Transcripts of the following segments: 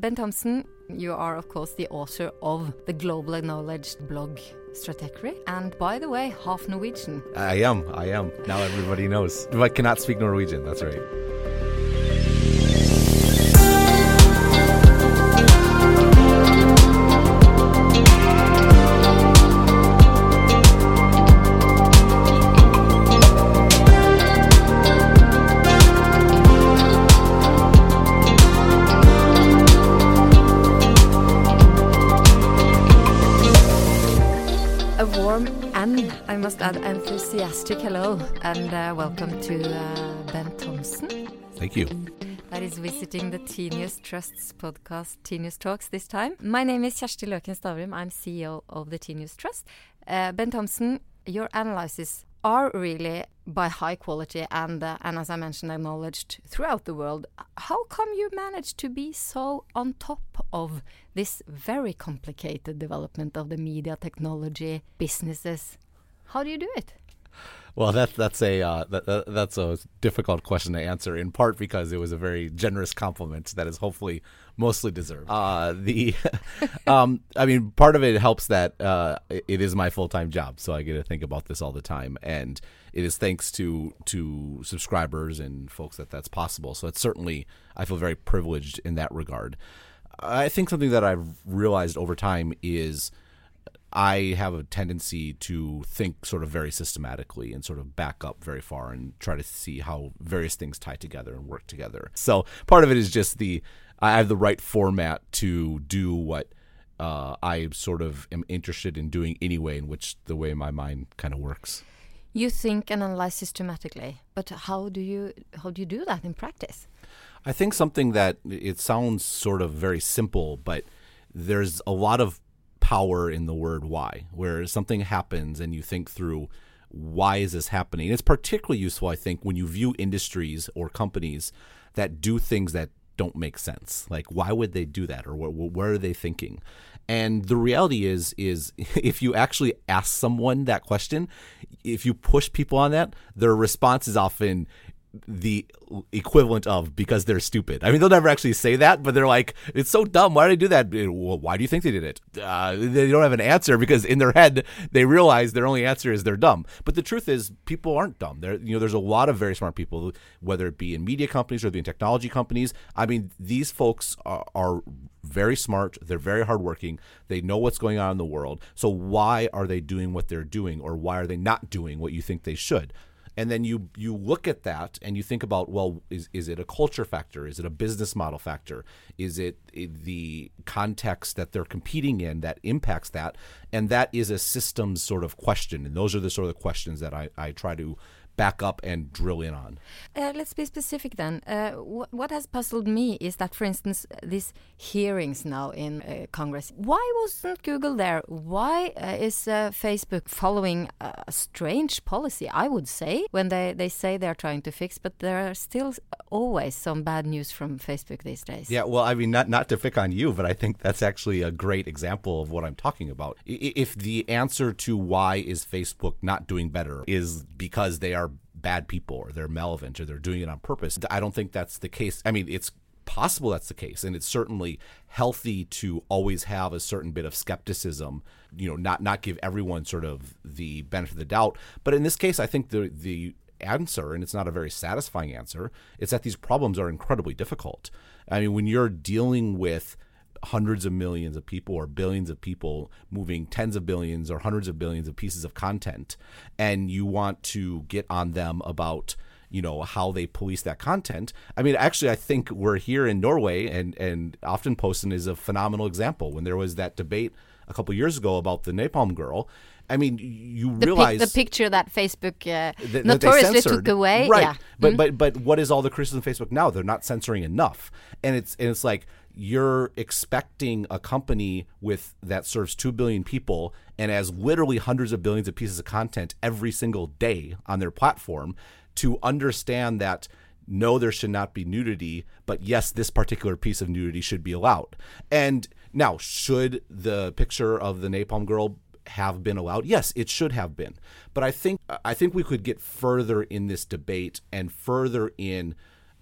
Ben Thompson, you are, of course, the author of the global acknowledged blog Stratechery, and by the way, half Norwegian. I am, I am. Now everybody knows. I cannot speak Norwegian, that's right. And uh, welcome to uh, Ben Thompson. Thank you. That is visiting the Tinius Trust's podcast, Tinius Talks, this time. My name is Kjersti Løken Stavrum. I'm CEO of the Tinius Trust. Uh, ben Thompson, your analysis are really by high quality and, uh, and as I mentioned, acknowledged throughout the world. How come you managed to be so on top of this very complicated development of the media technology businesses? How do you do it? Well, that's that's a uh, that, that, that's a difficult question to answer. In part because it was a very generous compliment that is hopefully mostly deserved. Uh, the, um, I mean, part of it helps that uh, it is my full time job, so I get to think about this all the time, and it is thanks to to subscribers and folks that that's possible. So it's certainly I feel very privileged in that regard. I think something that I've realized over time is I have a tendency to think sort of very systematically and sort of back up very far and try to see how various things tie together and work together. So part of it is just the I have the right format to do what uh, I sort of am interested in doing anyway, in which the way my mind kind of works. You think and analyze systematically, but how do you how do you do that in practice? I think something that it sounds sort of very simple, but there's a lot of power in the word why, where something happens and you think through why is this happening. It's particularly useful, I think, when you view industries or companies that do things that don't make sense. Like, why would they do that, or what, are they thinking? And the reality is, is if you actually ask someone that question, if you push people on that, their response is often, the equivalent of because they're stupid. I mean, they'll never actually say that, but they're like, it's so dumb. Why did they do that? Well, why do you think they did it? Uh, they don't have an answer because in their head they realize their only answer is they're dumb. But the truth is, people aren't dumb. There, you know, there's a lot of very smart people, whether it be in media companies or in technology companies. I mean, these folks are, are very smart. They're very hardworking. They know what's going on in the world. So why are they doing what they're doing, or why are they not doing what you think they should? And then you you look at that and you think about well is is it a culture factor? Is it a business model factor? Is it eh, the context that they're competing in that impacts that? And that is a systems sort of question. And those are the sort of questions that I, I try to back up and drill in on. Uh, let's be specific then. Uh, wh what has puzzled me is that, for instance, these hearings now in uh, Congress, why wasn't Google there? Why uh, is uh, Facebook following a strange policy, I would say, when they, they say they're trying to fix, but there are still always some bad news from Facebook these days. Yeah, well, I mean, not, not to pick on you, but I think that's actually a great example of what I'm talking about. If the answer to why is Facebook not doing better is because they are bad people or they're malevolent or they're doing it on purpose. I don't think that's the case. I mean, it's possible that's the case and it's certainly healthy to always have a certain bit of skepticism you know not not give everyone sort of the benefit of the doubt but in this case i think the the answer and it's not a very satisfying answer it's that these problems are incredibly difficult i mean when you're dealing with hundreds of millions of people or billions of people moving tens of billions or hundreds of billions of pieces of content and you want to get on them about you know how they police that content. I mean actually i think we're here in norway and and Aftenposten is a phenomenal example. When there was that debate a couple years ago about the napalm girl I mean, you the realize pic, the picture that Facebook uh, that, notoriously that took away, right? Yeah. But mm. but but what is all the criticism of Facebook now? They're not censoring enough, and it's and it's like you're expecting a company with that serves 2 billion people and has literally hundreds of billions of pieces of content every single day on their platform to understand that no there should not be nudity but yes this particular piece of nudity should be allowed and now should the picture of the napalm girl have been allowed. Yes it should have been. But i think i think we could get further in this debate and further in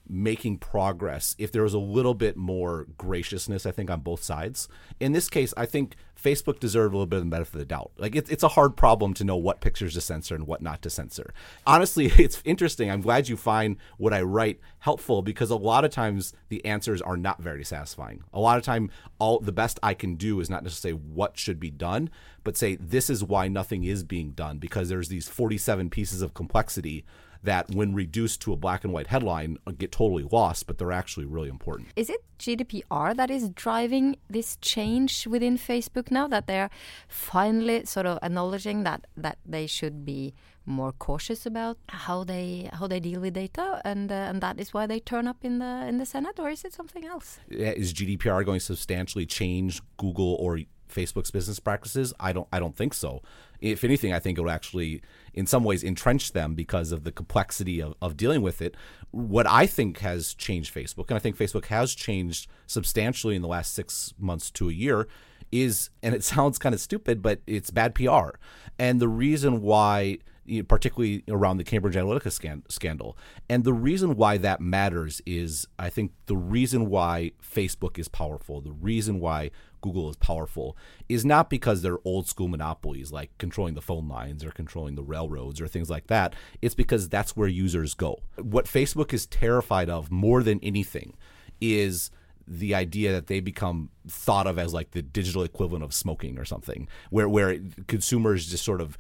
making progress if there was a little bit more graciousness, I think, on both sides. In this case, I think Facebook deserved a little bit of the benefit of the doubt. Like, it, it's a hard problem to know what pictures to censor and what not to censor. Honestly, it's interesting. I'm glad you find what I write helpful because a lot of times the answers are not very satisfying. A lot of time, all the best I can do is not necessarily what should be done, but say this is why nothing is being done because there's these 47 pieces of complexity that when reduced to a black and white headline uh, get totally lost, but they're actually really important. Is it GDPR that is driving this change within Facebook now that they're finally sort of acknowledging that that they should be more cautious about how they how they deal with data and uh, and that is why they turn up in the in the Senate or is it something else? Is GDPR going to substantially change Google or Facebook's business practices? I don't I don't think so. If anything, I think it will actually in some ways entrench them because of the complexity of, of dealing with it. What I think has changed Facebook, and I think Facebook has changed substantially in the last six months to a year, is and it sounds kind of stupid, but it's bad PR. And the reason why particularly around the Cambridge Analytica scandal. And the reason why that matters is I think the reason why Facebook is powerful, the reason why Google is powerful is not because they're old school monopolies like controlling the phone lines or controlling the railroads or things like that. It's because that's where users go. What Facebook is terrified of more than anything is the idea that they become thought of as like the digital equivalent of smoking or something where where consumers just sort of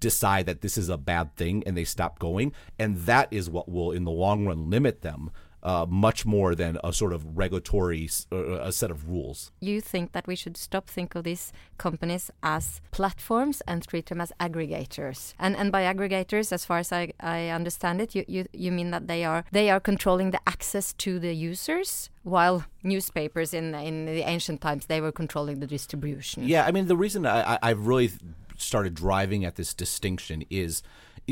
decide that this is a bad thing and they stop going and that is what will in the long run limit them uh, much more than a sort of regulatory uh, a set of rules. You think that we should stop think of these companies as platforms and treat them as aggregators. And and by aggregators, as far as I, I understand it, you, you you mean that they are they are controlling the access to the users while newspapers in in the ancient times they were controlling the distribution. Yeah, I mean the reason I, I've really started driving at this distinction is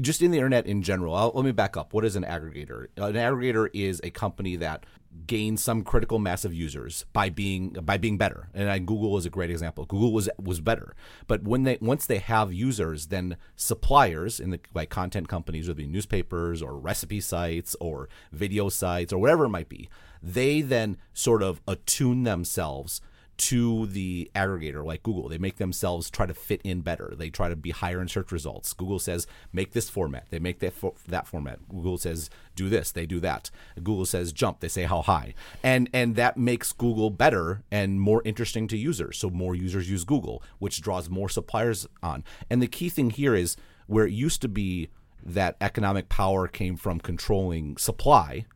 just in the internet in general. I'll, let me back up. What is an aggregator? An aggregator is a company that gains some critical mass of users by being by being better. And I, Google is a great example. Google was was better, but when they once they have users, then suppliers in the like content companies, whether be newspapers or recipe sites or video sites or whatever it might be, they then sort of attune themselves to the aggregator like Google. They make themselves try to fit in better. They try to be higher in search results. Google says make this format. They make that that format. Google says do this. They do that. Google says jump. They say how high. And and that makes Google better and more interesting to users. So more users use Google, which draws more suppliers on. And the key thing here is where it used to be that economic power came from controlling supply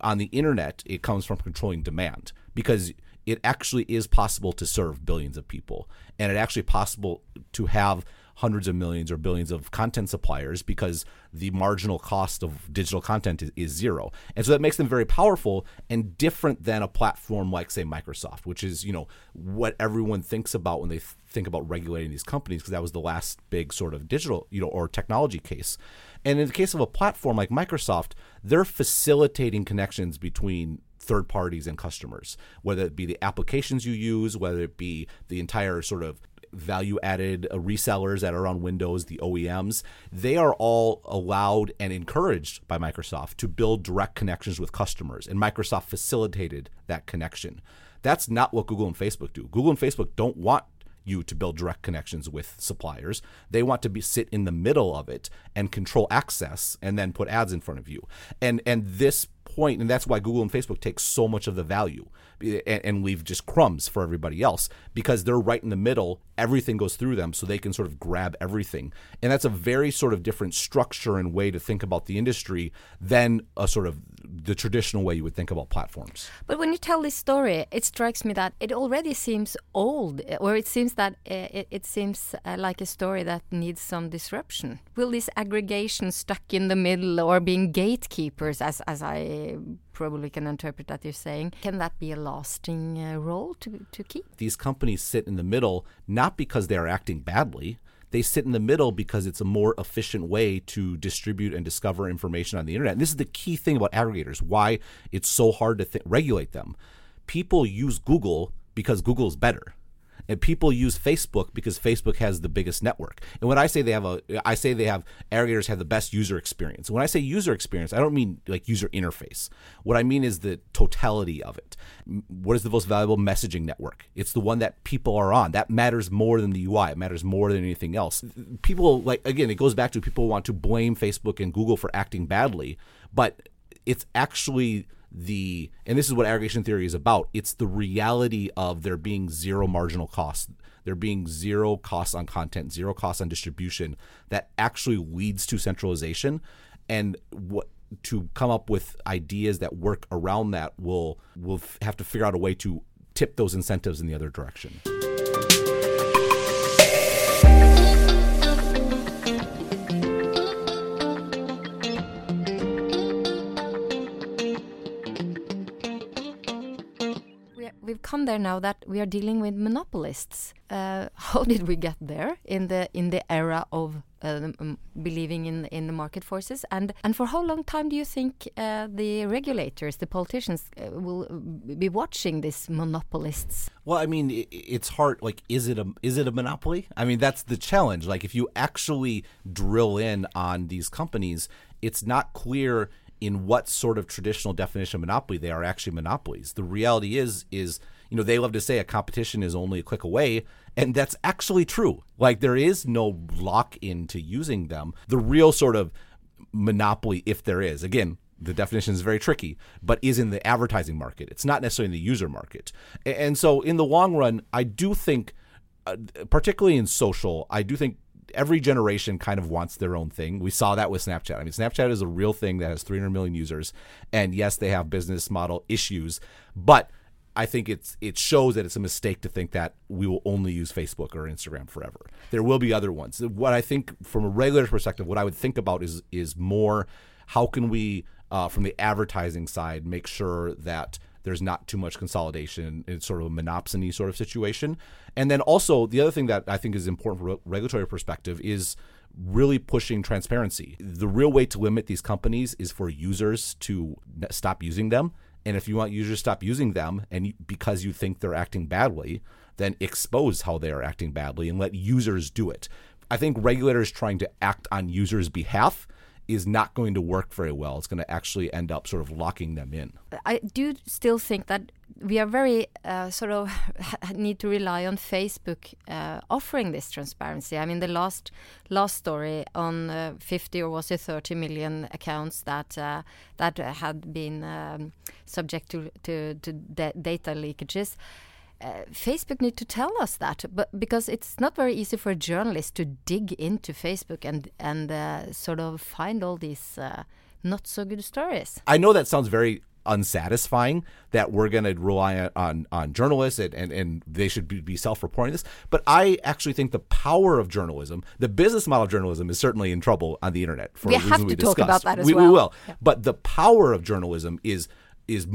on the internet it comes from controlling demand because it actually is possible to serve billions of people and it actually possible to have hundreds of millions or billions of content suppliers because the marginal cost of digital content is, is, zero. And so that makes them very powerful and different than a platform like say Microsoft, which is, you know, what everyone thinks about when they th- think about regulating these companies because that was the last big sort of digital, you know, or technology case. And in the case of a platform like Microsoft, they're facilitating connections between third parties and customers, whether it be the applications you use, whether it be the entire sort of value added uh, resellers that are on Windows, the OEMs, they are all allowed and encouraged by Microsoft to build direct connections with customers. And Microsoft facilitated that connection. That's not what Google and Facebook do. Google and Facebook don't want you to build direct connections with suppliers. They want to be sit in the middle of it and control access and then put ads in front of you. And and this point, and that's why Google and Facebook take so much of the value and, and leave just crumbs for everybody else because they're right in the middle. Everything goes through them, so they can sort of grab everything. And that's a very sort of different structure and way to think about the industry than a sort of the traditional way you would think about platforms. But when you tell this story, it strikes me that it already seems old, or it seems that uh, it, it, seems uh, like a story that needs some disruption. Will this aggregation stuck in the middle or being gatekeepers, as as I probably can interpret that you're saying, can that be a lasting uh, role to to keep? These companies sit in the middle not because they are acting badly they sit in the middle because it's a more efficient way to distribute and discover information on the internet. And this is the key thing about aggregators, why it's so hard to th- regulate them. People use Google because Google is better. And people use Facebook because Facebook has the biggest network. And when I say they have a, I say they have aggregators have the best user experience. When I say user experience, I don't mean like user interface. What I mean is the totality of it. What is the most valuable messaging network? It's the one that people are on. That matters more than the UI. It matters more than anything else. People like again, it goes back to people want to blame Facebook and Google for acting badly, but it's actually the and this is what aggregation theory is about. It's the reality of there being zero marginal cost there being zero costs on content zero costs on distribution that actually leads to centralization. And what to come up with ideas that work around that will will have to figure out a way to tip those incentives in the other direction there now that we are dealing with monopolists. Uh, how did we get there in the in the era of uh, um, believing in in the market forces? And and for how long time do you think uh, the regulators, the politicians, uh, will be watching these monopolists? Well, I mean, it, it's hard. Like, is it a is it a monopoly? I mean, that's the challenge. Like, if you actually drill in on these companies, it's not clear in what sort of traditional definition of monopoly they are actually monopolies. The reality is is you know they love to say a competition is only a click away and that's actually true. Like there is no lock into using them. The real sort of monopoly if there is. Again, the definition is very tricky, but is in the advertising market. It's not necessarily in the user market. And so in the long run, I do think uh, particularly in social, I do think every generation kind of wants their own thing. We saw that with Snapchat. I mean, Snapchat is a real thing that has 300 million users, and yes, they have business model issues, but I think it's it shows that it's a mistake to think that we will only use Facebook or Instagram forever. There will be other ones. What I think from a regular perspective, what I would think about is is more how can we uh, from the advertising side make sure that there's not too much consolidation. It's sort of a monopsony sort of situation. And then also the other thing that I think is important from a regulatory perspective is really pushing transparency. The real way to limit these companies is for users to stop using them. And if you want users to stop using them and because you think they're acting badly, then expose how they are acting badly and let users do it. I think regulators trying to act on users' behalf is not going to work very well. It's going to actually end up sort of locking them in. I do still think that we are very uh, sort of need to rely on Facebook uh, offering this transparency. I mean, the last last story on uh, 50 or was it 30 million accounts that uh, that had been um, subject to to, to data leakages uh, Facebook need to tell us that, but because it's not very easy for a journalist to dig into Facebook and and uh, sort of find all these uh, not so good stories. I know that sounds very unsatisfying that we're going to rely on on journalists and, and, and they should be, be self-reporting this but i actually think the power of journalism the business model of journalism is certainly in trouble on the internet for we have to we talk about that as we, well we will yeah. but the power of journalism is is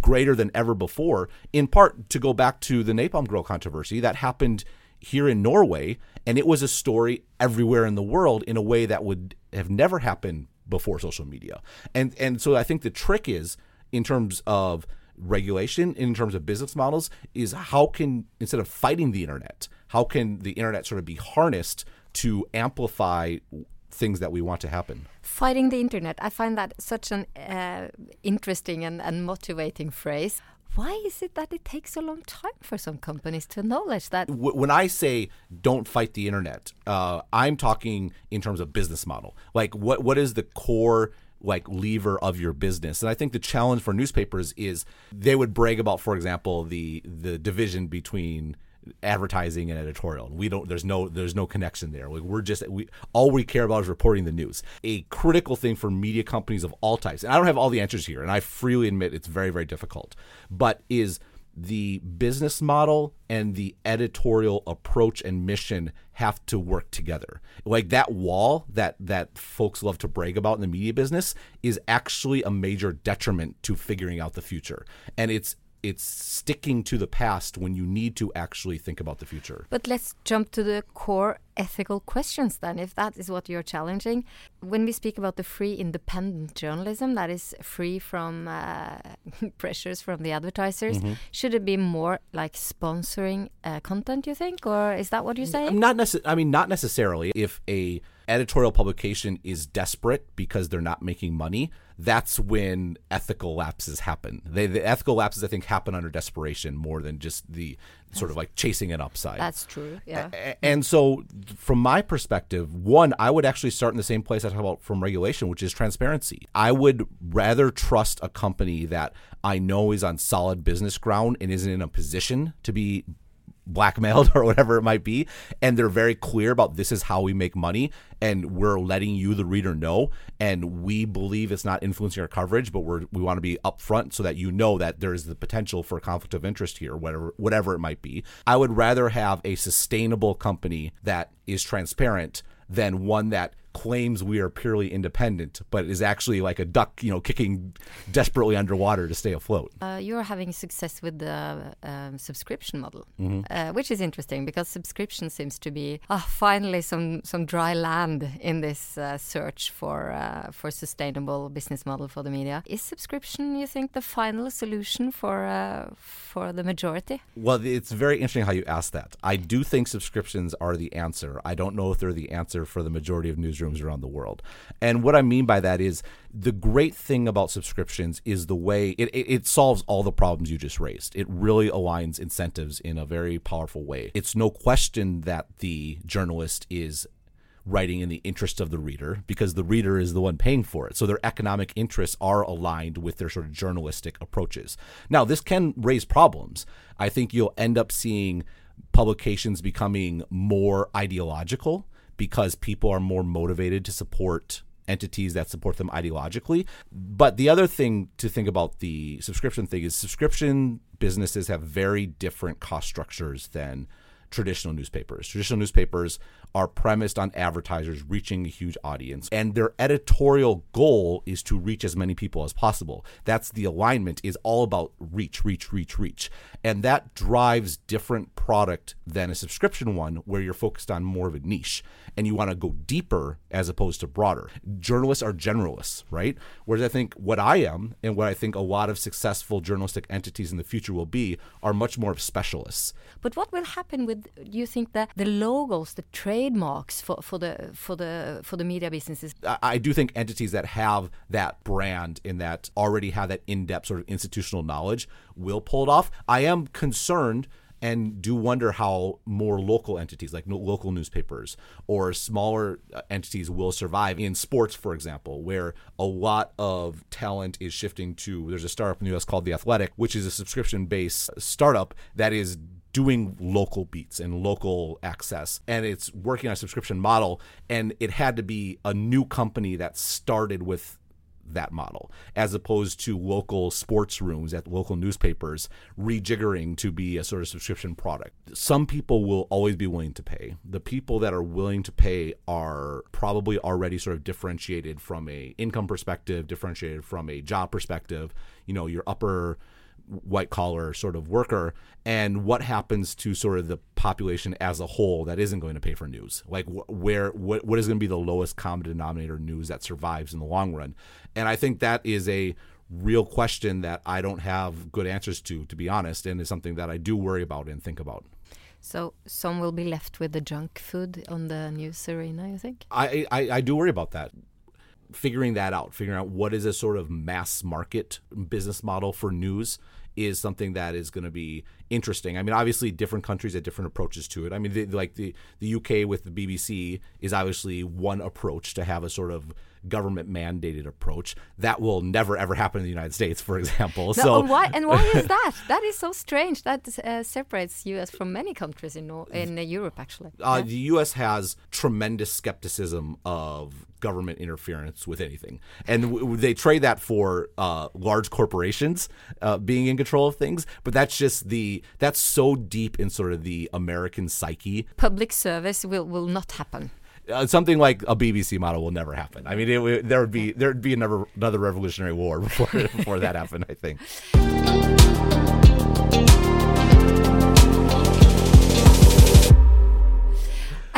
greater than ever before, in part to go back to the Napalm Girl controversy that happened here in Norway. And it was a story everywhere in the world in a way that would have never happened before social media. And, and so I think the trick is in terms of regulation, in terms of business models, is how can, instead of fighting the internet, how can the internet sort of be harnessed to amplify things that we want to happen. Fighting the internet. I find that such an uh, interesting and, and motivating phrase. Why is it that it takes a long time for some companies to acknowledge that? When I say don't fight the internet, uh, I'm talking in terms of business model. Like, what what is the core like lever of your business. And I think the challenge for newspapers is they would brag about, for example, the the division between advertising and editorial. We don't. There's no. There's no connection there. Like we're just. We all we care about is reporting the news. A critical thing for media companies of all types. And I don't have all the answers here, and I freely admit it's very very difficult. But is the business model and the editorial approach and mission have to work together. Like that wall that that folks love to brag about in the media business is actually a major detriment to figuring out the future. And it's it's sticking to the past when you need to actually think about the future. But let's jump to the core ethical questions then, if that is what you're challenging. When we speak about the free independent journalism that is free from uh, pressures from the advertisers, mm -hmm. should it be more like sponsoring uh, content, you think? Or is that what you're saying? Not necessarily. I mean, not necessarily. If a editorial publication is desperate because they're not making money, that's when ethical lapses happen. They, the ethical lapses, I think, happen under desperation more than just the sort of like chasing an upside. That's true. Yeah. A- and so, from my perspective, one, I would actually start in the same place I talk about from regulation, which is transparency. I would rather trust a company that I know is on solid business ground and isn't in a position to be blackmailed or whatever it might be and they're very clear about this is how we make money and we're letting you the reader know and we believe it's not influencing our coverage but we're we want to be upfront so that you know that there is the potential for a conflict of interest here whatever whatever it might be. I would rather have a sustainable company that is transparent than one that claims we are purely independent, but is actually like a duck, you know, kicking desperately underwater to stay afloat. Uh, you're having success with the um, subscription model, mm -hmm. uh, which is interesting because subscription seems to be uh, finally some some dry land in this uh, search for uh, for sustainable business model for the media. Is subscription, you think, the final solution for uh, for the majority? Well, it's very interesting how you ask that. I do think subscriptions are the answer. I don't know if they're the answer for the majority of newsrooms around the world. And what I mean by that is the great thing about subscriptions is the way it, it, it, solves all the problems you just raised. It really aligns incentives in a very powerful way. It's no question that the journalist is writing in the interest of the reader because the reader is the one paying for it. So their economic interests are aligned with their sort of journalistic approaches. Now, this can raise problems. I think you'll end up seeing publications becoming more ideological because people are more motivated to support entities that support them ideologically. But the other thing to think about the subscription thing is subscription businesses have very different cost structures than traditional newspapers. Traditional newspapers are premised on advertisers reaching a huge audience and their editorial goal is to reach as many people as possible. That's the alignment is all about reach, reach, reach, reach. And that drives different product than a subscription one where you're focused on more of a niche and you want to go deeper as opposed to broader. Journalists are generalists, right? Whereas I think what I am and what I think a lot of successful journalistic entities in the future will be are much more of specialists. But what will happen with do you think that the logos, the trademarks for, for the for the for the media businesses? I, do think entities that have that brand and that already have that in-depth sort of institutional knowledge will pull it off. I am concerned and do wonder how more local entities like local newspapers or smaller uh, entities will survive in sports for example where a lot of talent is shifting to there's a startup in the US called The Athletic which is a subscription based startup that is doing local beats and local access and it's working on a subscription model and it had to be a new company that started with that model as opposed to local sports rooms at local newspapers rejiggering to be a sort of subscription product. Some people will always be willing to pay. The people that are willing to pay are probably already sort of differentiated from a income perspective, differentiated from a job perspective, you know, your upper white collar sort of worker and what happens to sort of the population as a whole that isn't going to pay for news? Like wh- where what, what is going to be the lowest common denominator news that survives in the long run? And i think that is a real question that i don't have good answers to to be honest and is something that i do worry about and think about. So some will be left with the junk food on the news arena you think? I i, I do worry about that. Figuring that out, figuring out what is a sort of mass market business model for news is something that is going to be interesting. I mean, obviously, different countries have different approaches to it. I mean, the, like the the UK with the BBC is obviously one approach to have a sort of government mandated approach. That will never ever happen in the United States, for example. No, so and why, and why is that? that is so strange. That uh, separates U.S. from many countries in in uh, Europe, actually. Uh, yeah. The U.S. has tremendous skepticism of government interference with anything, and they trade that for uh, large corporations uh, being in control of things. But that's just the that's so deep in sort of the American psyche. Public service will will not happen uh, something like a BBC model will never happen. I mean, it, there would be there would be another another Revolutionary War before before that happened. I think.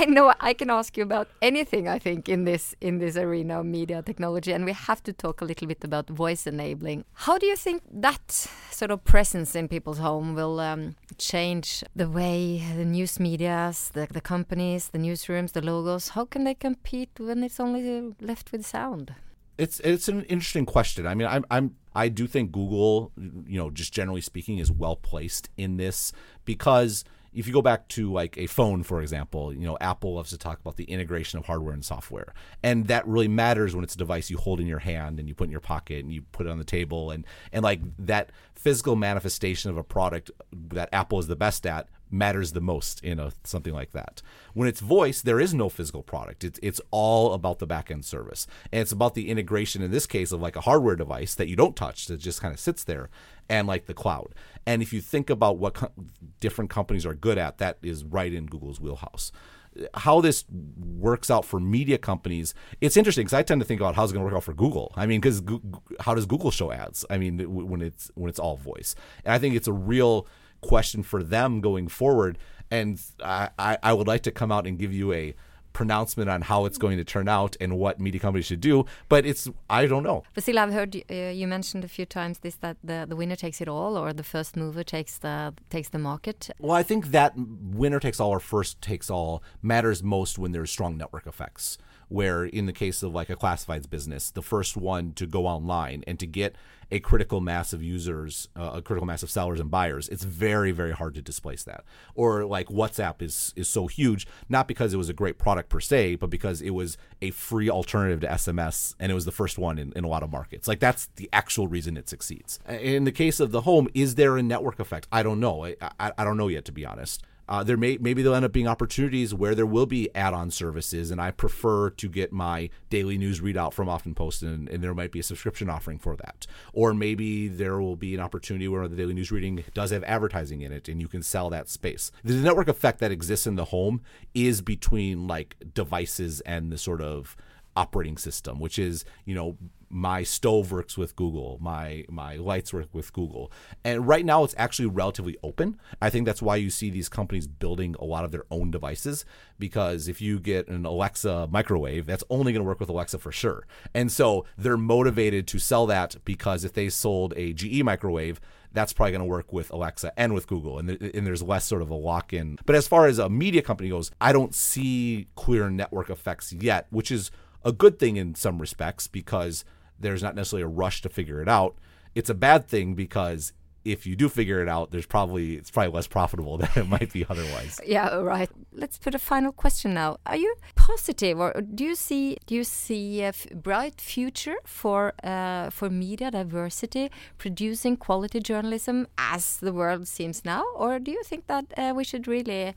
I know I can ask you about anything. I think in this in this arena of media technology, and we have to talk a little bit about voice enabling. How do you think that sort of presence in people's home will um, change the way the news media's, the, the companies, the newsrooms, the logos? How can they compete when it's only left with sound? It's it's an interesting question. I mean, I'm I'm I do think Google, you know, just generally speaking, is well placed in this because if you go back to like a phone, for example, you know, Apple loves to talk about the integration of hardware and software. And that really matters when it's a device you hold in your hand and you put in your pocket and you put it on the table and and like that physical manifestation of a product that Apple is the best at matters the most in a something like that. When it's voice, there is no physical product. It's it's all about the backend service. And it's about the integration in this case of like a hardware device that you don't touch that just kind of sits there and like the cloud. And if you think about what co- different companies are good at, that is right in Google's wheelhouse. How this works out for media companies, it's interesting because I tend to think about how's it going to work out for Google. I mean, because how does Google show ads? I mean, when it's when it's all voice, and I think it's a real question for them going forward. And I, I would like to come out and give you a pronouncement on how it's going to turn out and what media companies should do. But it's I don't know. Vasile, I've heard uh, you mentioned a few times this that the, the winner takes it all or the first mover takes the takes the market. Well, I think that winner takes all or first takes all matters most when there's strong network effects. Where in the case of like a classifieds business, the first one to go online and to get a critical mass of users, uh, a critical mass of sellers and buyers, it's very, very hard to displace that. Or like WhatsApp is is so huge, not because it was a great product per se, but because it was a free alternative to SMS and it was the first one in, in a lot of markets. Like that's the actual reason it succeeds. In the case of the home, is there a network effect? I don't know. I, I, I don't know yet, to be honest. Uh, there may maybe there'll end up being opportunities where there will be add-on services, and I prefer to get my daily news readout from Aftenposten, and, and, there might be a subscription offering for that. Or maybe there will be an opportunity where the daily news reading does have advertising in it, and you can sell that space. The network effect that exists in the home is between like devices and the sort of operating system, which is you know my stove works with Google, my my lights work with Google. And right now it's actually relatively open. I think that's why you see these companies building a lot of their own devices because if you get an Alexa microwave, that's only going to work with Alexa for sure. And so they're motivated to sell that because if they sold a GE microwave, that's probably going to work with Alexa and with Google, and, th- and there's less sort of a lock in. But as far as a media company goes, I don't see clear network effects yet, which is a good thing in some respects because there's not necessarily a rush to figure it out. It's a bad thing because if you do figure it out, there's probably it's probably less profitable than it might be otherwise. Yeah, right. Let's put a final question now. Are you positive, or do you see do you see a bright future for uh, for media diversity, producing quality journalism as the world seems now, or do you think that uh, we should really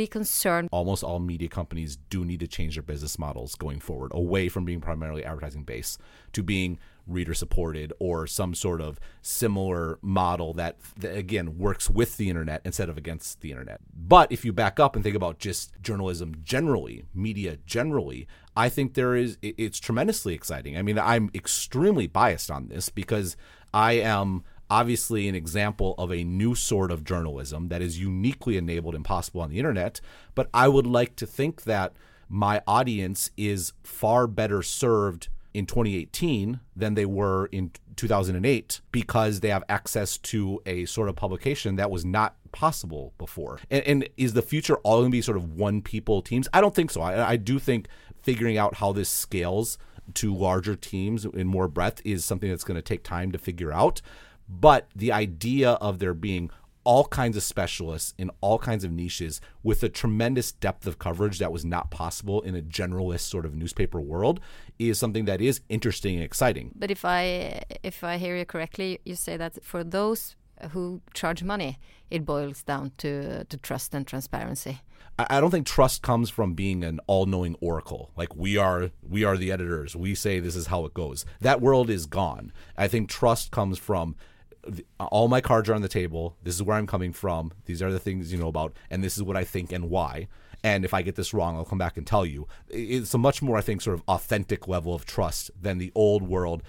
be concerned. Almost all media companies do need to change their business models going forward, away from being primarily advertising based to being reader supported or some sort of similar model that, that, again works with the internet instead of against the internet. But if you back up and think about just journalism generally, media generally, I think there is it's tremendously exciting. I mean, I'm extremely biased on this because I am obviously an example of a new sort of journalism that is uniquely enabled and possible on the internet. But I would like to think that my audience is far better served in 2018 than they were in 2008 because they have access to a sort of publication that was not possible before. And, and is the future all going to be sort of one people teams? I don't think so. I, I do think figuring out how this scales to larger teams in more breadth is something that's going to take time to figure out. But the idea of there being all kinds of specialists in all kinds of niches with a tremendous depth of coverage that was not possible in a generalist sort of newspaper world is something that is interesting and exciting. But if I if I hear you correctly, you say that for those who charge money, it boils down to to trust and transparency. I don't think trust comes from being an all-knowing oracle. Like we are, we are the editors. We say this is how it goes. That world is gone. I think trust comes from all my cards are on the table. This is where I'm coming from. These are the things you know about, and this is what I think and why. and if I get this wrong, I'll come back and tell you. It's a much more, I think, sort of authentic level of trust than the old world.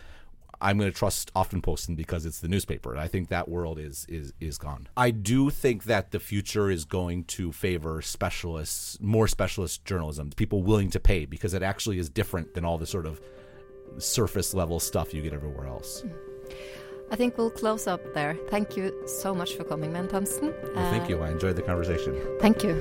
I'm going to trust Aftenposten because it's the newspaper. I think that world is is is gone. I do think that the future is going to favor specialists, more specialist journalism, people willing to pay because it actually is different than all the sort of surface level stuff you get everywhere else. Mm. I think we'll close up there. Thank you so much for coming, Ben Thompson. Well, thank you. Uh, I enjoyed the conversation. Thank you.